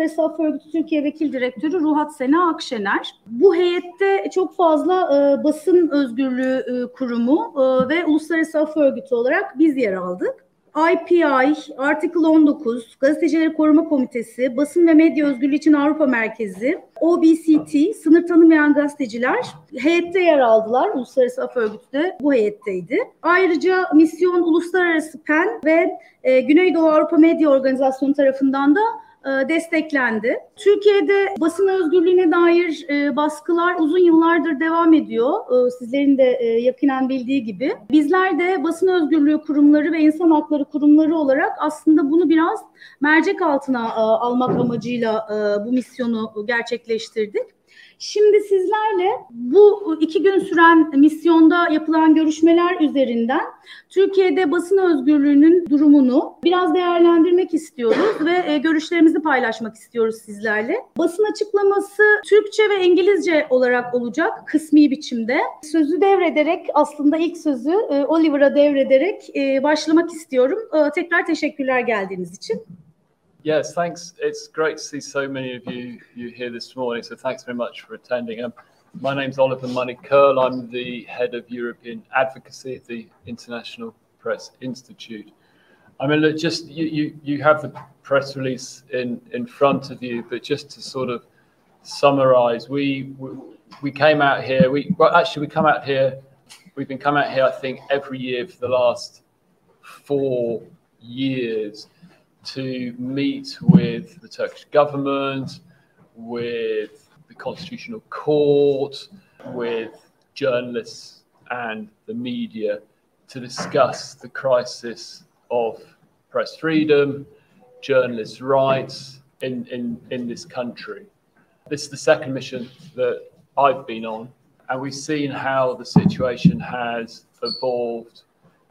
Uluslararası Af Örgütü Türkiye Vekil Direktörü Ruhat Sena Akşener. Bu heyette çok fazla e, basın özgürlüğü e, kurumu e, ve Uluslararası Af Örgütü olarak biz yer aldık. IPI, Article 19, Gazetecileri Koruma Komitesi, Basın ve Medya Özgürlüğü için Avrupa Merkezi, OBCT, Sınır Tanımayan Gazeteciler heyette yer aldılar. Uluslararası Af Örgütü de bu heyetteydi. Ayrıca misyon Uluslararası PEN ve e, Güneydoğu Avrupa Medya Organizasyonu tarafından da desteklendi. Türkiye'de basın özgürlüğüne dair e, baskılar uzun yıllardır devam ediyor. E, sizlerin de yakinen bildiği gibi. Bizler de basın özgürlüğü kurumları ve insan hakları kurumları olarak aslında bunu biraz mercek altına almak amacıyla bu misyonu gerçekleştirdik. Şimdi sizlerle bu iki gün süren misyonda yapılan görüşmeler üzerinden Türkiye'de basın özgürlüğünün durumunu biraz değerlendirmek istiyoruz ve e, görüşlerimizi paylaşmak istiyoruz sizlerle. Basın açıklaması Türkçe ve İngilizce olarak olacak kısmi biçimde. Sözü devrederek aslında ilk sözü e, Oliver'a devrederek e, başlamak istiyorum. Tekrar teşekkürler geldiğiniz için. Yes, thanks. It's great to see so many of you you here this morning. So thanks very much for attending. Um, my name's Oliver Money-Kyrle. I'm the head of European advocacy at the International Press Institute. I mean, look, just you, you, you have the press release in, in front of you, but just to sort of summarize, we, we, we came out here, we, well, actually, we come out here, we've been coming out here, I think, every year for the last four years to meet with the Turkish government, with the Constitutional Court, with journalists and the media to discuss the crisis of press freedom, journalists' rights in, in, in this country. This is the second mission that I've been on, and we've seen how the situation has evolved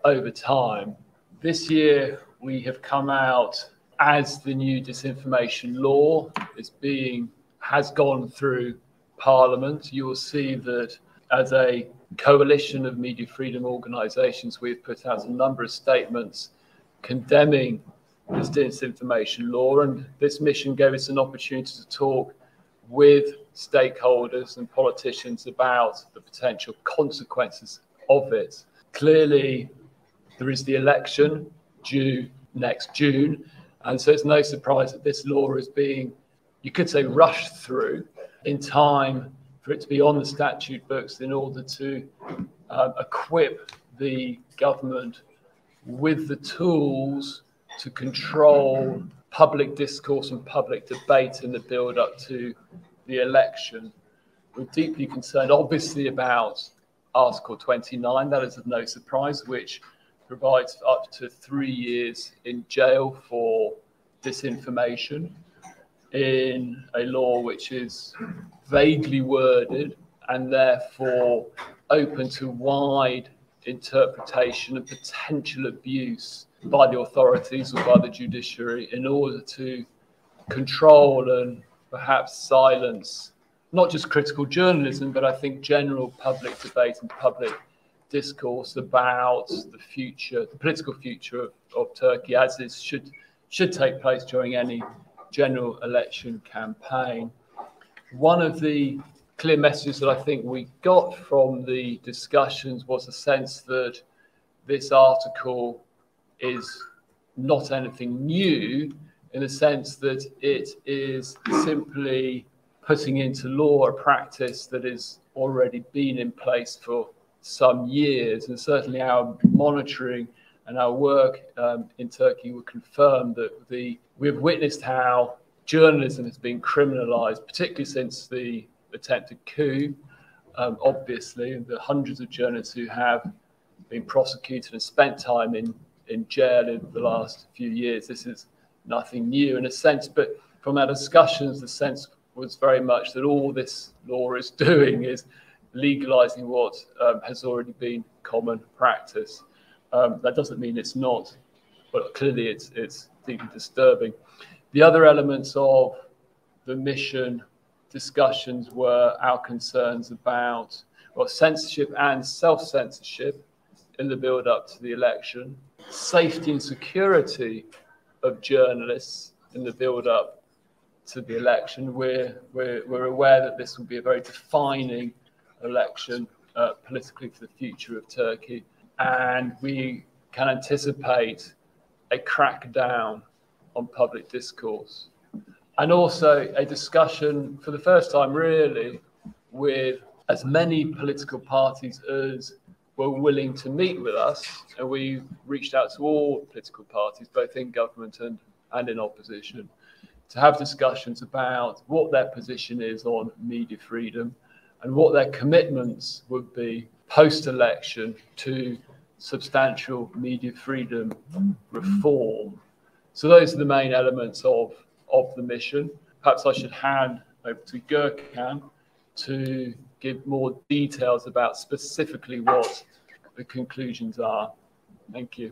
over time. This year, we have come out as the new disinformation law is being has gone through Parliament. You will see that as a coalition of media freedom organisations, we've put out a number of statements condemning this disinformation law, and this mission gave us an opportunity to talk with stakeholders and politicians about the potential consequences of it. Clearly, there is the election due next June. And so it's no surprise that this law is being, you could say, rushed through in time for it to be on the statute books in order to uh, equip the government with the tools to control public discourse and public debate in the build up to the election. We're deeply concerned, obviously, about Article 29. That is of no surprise, which provides up to three years in jail for disinformation in a law which is vaguely worded and therefore open to wide interpretation and potential abuse by the authorities or by the judiciary in order to control and perhaps silence not just critical journalism, but I think general public debate and public discourse about the future, the political future of, of Turkey, as is should should take place during any general election campaign. One of the clear messages that I think we got from the discussions was a sense that this article is not anything new in the sense that it is simply putting into law a practice that has already been in place for some years, and certainly our monitoring and our work um, in Turkey will confirm that the we've witnessed how journalism has been criminalized, particularly since the attempted coup. Um, obviously, the hundreds of journalists who have been prosecuted and spent time in, in jail in the last few years. This is nothing new in a sense, but from our discussions, the sense was very much that all this law is doing is legalizing what um, has already been common practice. Um, that doesn't mean it's not, but clearly it's, it's deeply disturbing. The other elements of the mission discussions were our concerns about well, censorship and self censorship in the build up to the election, safety and security of journalists in the build up to the election. We're, we're, we're aware that this will be a very defining election uh, politically for the future of Turkey, and we can anticipate a crackdown on public discourse. And also a discussion for the first time, really, with as many political parties as were willing to meet with us. And we reached out to all political parties, both in government and, and in opposition, to have discussions about what their position is on media freedom and what their commitments would be post election to substantial media freedom reform. So those are the main elements of, of the mission. Perhaps I should hand over to Gürkan to give more details about specifically what the conclusions are. Thank you.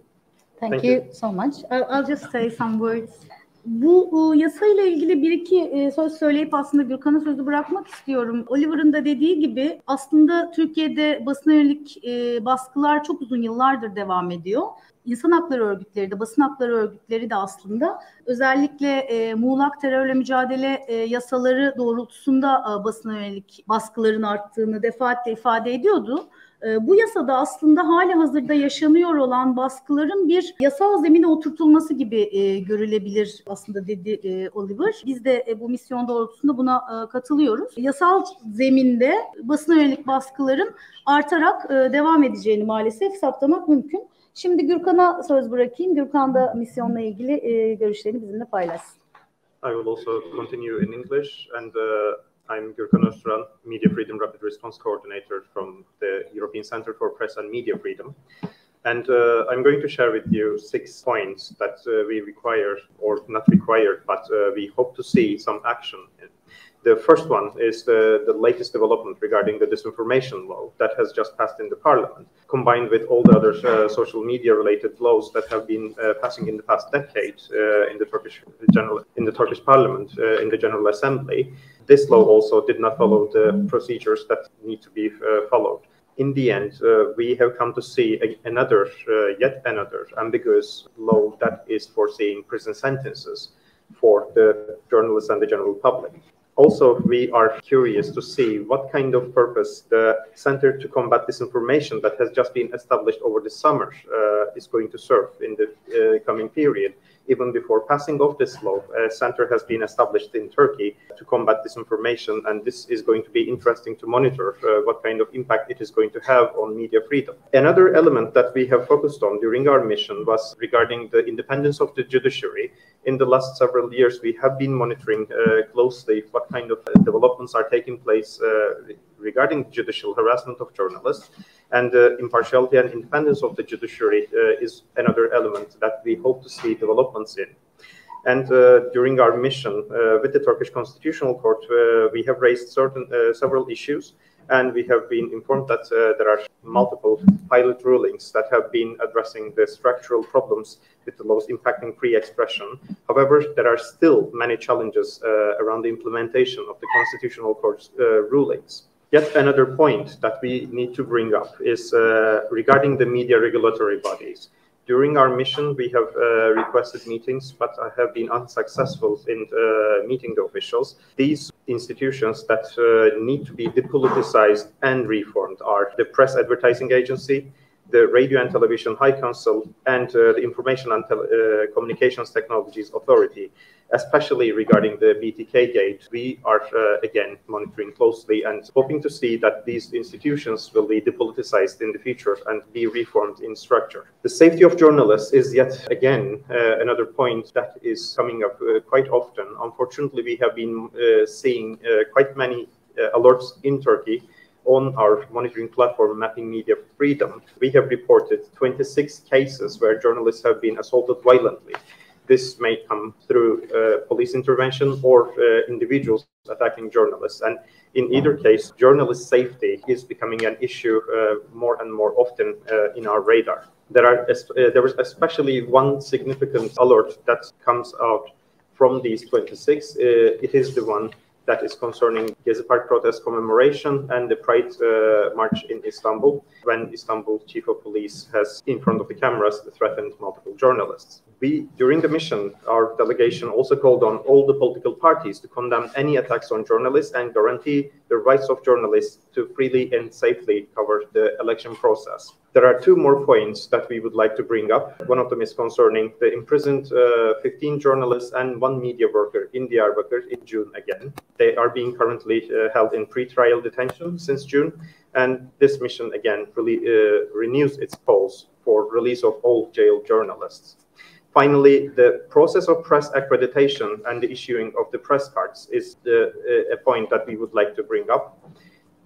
Thank, Thank you, you so much. I'll, I'll just say some words. Bu yasayla ilgili bir iki e, söz söyleyip aslında Gürkan'a sözü bırakmak istiyorum. Oliver'ın da dediği gibi aslında Türkiye'de basına yönelik e, baskılar çok uzun yıllardır devam ediyor. İnsan hakları örgütleri de, basın hakları örgütleri de aslında özellikle e, muğlak terörle mücadele e, yasaları doğrultusunda e, basına yönelik baskıların arttığını defaatle ifade ediyordu. Ee, bu yasada aslında hali hazırda yaşanıyor olan baskıların bir yasal zemine oturtulması gibi e, görülebilir aslında dedi e, Oliver. Biz de e, bu misyon doğrultusunda buna katılıyoruz. Yasal zeminde basına yönelik baskıların artarak devam edeceğini maalesef saptamak mümkün. Şimdi Gürkan'a söz bırakayım. Gürkan da misyonla ilgili görüşlerini bizimle paylaşsın. I will also continue in English and uh, I'm Gürkan Özturan, Media Freedom Rapid Response Coordinator from the European Center for Press and Media Freedom. And uh, I'm going to share with you six points that uh, we require, or not required, but uh, we hope to see some action in. The first one is the, the latest development regarding the disinformation law that has just passed in the parliament, combined with all the other uh, social media related laws that have been uh, passing in the past decade uh, in the Turkish general in the Turkish parliament in the General Assembly. This law also did not follow the procedures that need to be uh, followed. In the end, uh, we have come to see a, another, uh, yet another ambiguous law that is foreseeing prison sentences for the journalists and the general public. Also, we are curious to see what kind of purpose the Center to Combat Disinformation that has just been established over the summer uh, is going to serve in the uh, coming period even before passing of this law, a center has been established in Turkey to combat disinformation, and this is going to be interesting to monitor uh, what kind of impact it is going to have on media freedom. Another element that we have focused on during our mission was regarding the independence of the judiciary. In the last several years, we have been monitoring uh, closely what kind of developments are taking place uh, regarding judicial harassment of journalists. And uh, impartiality and independence of the judiciary uh, is another element that we hope to see developments in. And uh, during our mission uh, with the Turkish Constitutional Court, uh, we have raised certain uh, several issues, and we have been informed that there are multiple pilot rulings that have been addressing the structural problems with the laws impacting free expression. However, there are still many challenges around the implementation of the Constitutional Court's rulings. Yet another point that we need to bring up is uh, regarding the media regulatory bodies. During our mission, we have uh, requested meetings, but I have been unsuccessful in uh, meeting the officials. These institutions that uh, need to be depoliticized and reformed are the Press Advertising Agency, the Radio and Television High Council, and uh, the Information and Tele uh, Communications Technologies Authority especially regarding the BTK gate, we are uh, again monitoring closely and hoping to see that these institutions will be depoliticized in the future and be reformed in structure. The safety of journalists is yet again uh, another point that is coming up uh, quite often. Unfortunately, we have been uh, seeing quite many alerts in Turkey on our monitoring platform, Mapping Media Freedom. We have reported 26 cases where journalists have been assaulted violently this may come through uh, police intervention or uh, individuals attacking journalists. And in either case, journalist safety is becoming an issue uh, more and more often uh, in our radar. There are uh, there is especially one significant alert that comes out from these 26. Uh, it is the one that is concerning Gezi Park protest commemoration and the Pride uh, March in Istanbul, when Istanbul Chief of Police has, in front of the cameras, threatened multiple journalists. We, during the mission, our delegation also called on all the political parties to condemn any attacks on journalists and guarantee the rights of journalists to freely and safely cover the election process. There are two more points that we would like to bring up. One of them is concerning the imprisoned uh, 15 journalists and one media worker in Diyarbakir in June again. They are being currently uh, held in pre-trial detention since June, and this mission again really uh, renews its calls for release of all jailed journalists. Finally, the process of press accreditation and the issuing of the press cards is the, uh, a point that we would like to bring up.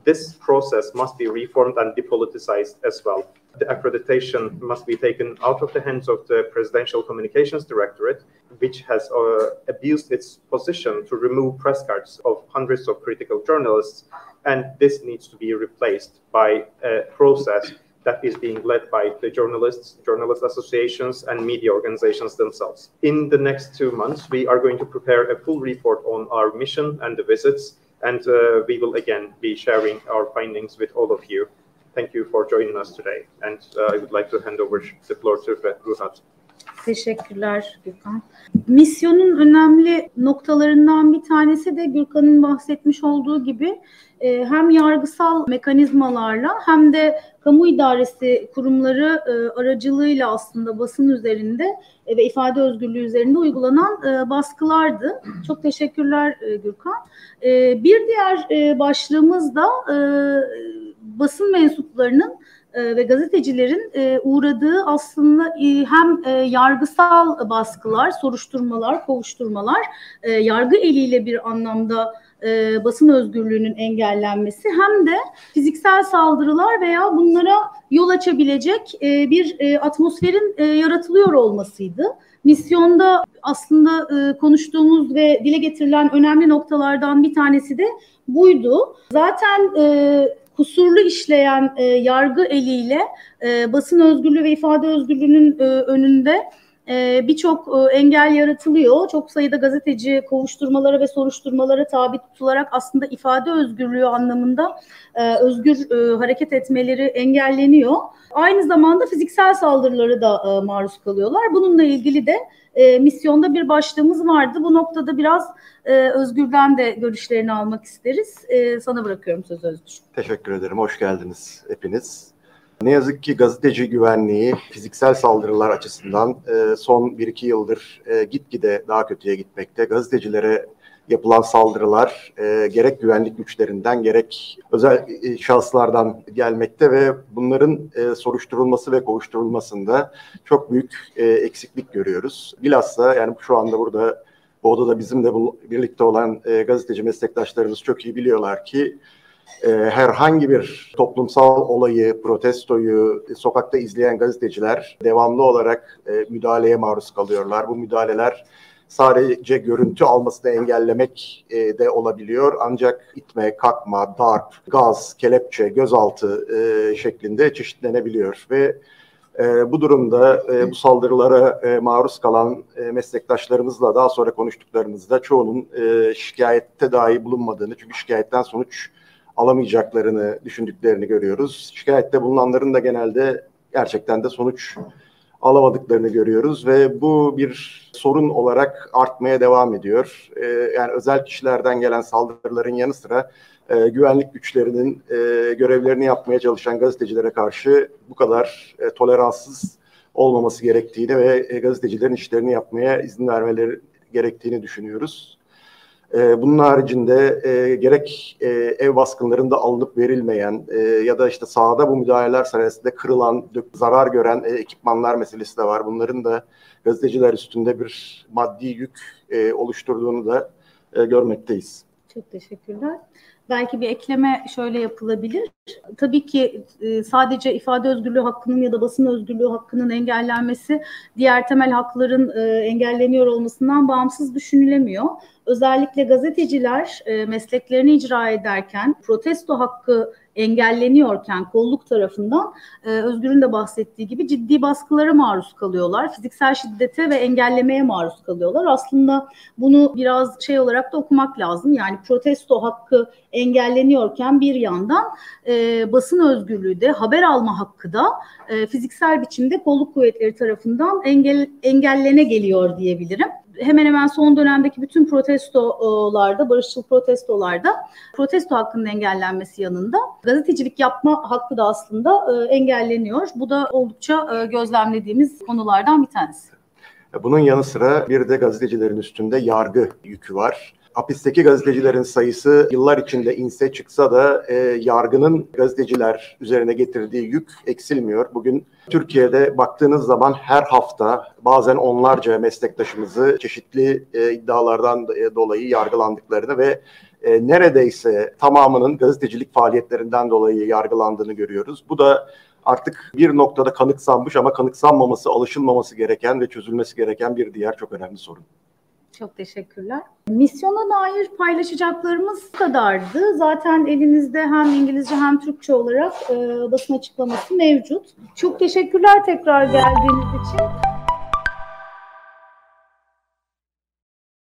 This process must be reformed and depoliticized as well. The accreditation must be taken out of the hands of the Presidential Communications Directorate, which has uh, abused its position to remove press cards of hundreds of critical journalists, and this needs to be replaced by a process that is being led by the journalists, journalist associations, and media organizations themselves. In the next two months, we are going to prepare a full report on our mission and the visits, and uh, we will again be sharing our findings with all of you. Thank you for joining us today, and uh, I would like to hand over the floor to Ruhat. Teşekkürler Gürkan. Misyonun önemli noktalarından bir tanesi de Gürkan'ın bahsetmiş olduğu gibi e, hem yargısal mekanizmalarla hem de kamu idaresi kurumları e, aracılığıyla aslında basın üzerinde e, ve ifade özgürlüğü üzerinde uygulanan baskılardı. Çok teşekkürler Gürkan. Bir diğer başlığımız da basın mensuplarının ve gazetecilerin uğradığı aslında hem yargısal baskılar, soruşturmalar, kovuşturmalar, yargı eliyle bir anlamda e, basın özgürlüğünün engellenmesi hem de fiziksel saldırılar veya bunlara yol açabilecek e, bir e, atmosferin e, yaratılıyor olmasıydı. Misyonda aslında e, konuştuğumuz ve dile getirilen önemli noktalardan bir tanesi de buydu. Zaten e, kusurlu işleyen e, yargı eliyle e, basın özgürlüğü ve ifade özgürlüğünün e, önünde birçok e, engel yaratılıyor. Çok sayıda gazeteci kovuşturmalara ve soruşturmalara tabi tutularak aslında ifade özgürlüğü anlamında e, özgür hareket etmeleri engelleniyor. Aynı zamanda fiziksel saldırıları da maruz kalıyorlar. Bununla ilgili de misyonda bir başlığımız vardı. Bu noktada biraz Özgür'den de görüşlerini almak isteriz. sana bırakıyorum sözü Özgür. Teşekkür ederim. Hoş geldiniz hepiniz. Ne yazık ki gazeteci güvenliği fiziksel saldırılar açısından e, son 1-2 yıldır e, gitgide daha kötüye gitmekte. Gazetecilere yapılan saldırılar e, gerek güvenlik güçlerinden gerek özel e, şahıslardan gelmekte ve bunların soruşturulması ve kovuşturulmasında çok büyük eksiklik görüyoruz. Bilhassa yani şu anda burada bu odada bizimle bu, birlikte olan gazeteci meslektaşlarımız çok iyi biliyorlar ki e, herhangi bir toplumsal olayı, protestoyu sokakta izleyen gazeteciler devamlı olarak e, müdahaleye maruz kalıyorlar. Bu müdahaleler sadece görüntü almasını engellemek e, de olabiliyor. Ancak itme, kalkma, darp, gaz, kelepçe, gözaltı e, şeklinde çeşitlenebiliyor ve e, bu durumda e, bu saldırılara e, maruz kalan e, meslektaşlarımızla daha sonra konuştuklarımızda çoğunun e, şikayette dahi bulunmadığını çünkü şikayetten sonuç alamayacaklarını düşündüklerini görüyoruz. Şikayette bulunanların da genelde gerçekten de sonuç alamadıklarını görüyoruz ve bu bir sorun olarak artmaya devam ediyor. Ee, yani özel kişilerden gelen saldırıların yanı sıra e, güvenlik güçlerinin e, görevlerini yapmaya çalışan gazetecilere karşı bu kadar e, toleranssız olmaması gerektiğini ve e, gazetecilerin işlerini yapmaya izin vermeleri gerektiğini düşünüyoruz. E, bunun haricinde e, gerek e, ev baskınlarında alınıp verilmeyen e, ya da işte sahada bu müdahaleler sayesinde kırılan, zarar gören e, ekipmanlar meselesi de var. Bunların da gazeteciler üstünde bir maddi yük e, oluşturduğunu da e, görmekteyiz. Çok teşekkürler. Belki bir ekleme şöyle yapılabilir. Tabii ki e, sadece ifade özgürlüğü hakkının ya da basın özgürlüğü hakkının engellenmesi diğer temel hakların e, engelleniyor olmasından bağımsız düşünülemiyor özellikle gazeteciler e, mesleklerini icra ederken protesto hakkı engelleniyorken kolluk tarafından e, Özgür'ün de bahsettiği gibi ciddi baskılara maruz kalıyorlar. Fiziksel şiddete ve engellemeye maruz kalıyorlar. Aslında bunu biraz şey olarak da okumak lazım. Yani protesto hakkı engelleniyorken bir yandan e, basın özgürlüğü de haber alma hakkı da e, fiziksel biçimde kolluk kuvvetleri tarafından engel, engellene geliyor diyebilirim hemen hemen son dönemdeki bütün protestolarda, barışçıl protestolarda protesto hakkının engellenmesi yanında gazetecilik yapma hakkı da aslında e, engelleniyor. Bu da oldukça e, gözlemlediğimiz konulardan bir tanesi. Bunun yanı sıra bir de gazetecilerin üstünde yargı yükü var. Hapisteki gazetecilerin sayısı yıllar içinde inse çıksa da e, yargının gazeteciler üzerine getirdiği yük eksilmiyor. Bugün Türkiye'de baktığınız zaman her hafta bazen onlarca meslektaşımızı çeşitli e, iddialardan e, dolayı yargılandıklarını ve e, neredeyse tamamının gazetecilik faaliyetlerinden dolayı yargılandığını görüyoruz. Bu da artık bir noktada kanıksanmış ama kanıksanmaması, alışılmaması gereken ve çözülmesi gereken bir diğer çok önemli sorun. Çok teşekkürler. Misyona dair paylaşacaklarımız kadardı. Zaten elinizde hem İngilizce hem Türkçe olarak e, basın açıklaması mevcut. Çok teşekkürler tekrar geldiğiniz için.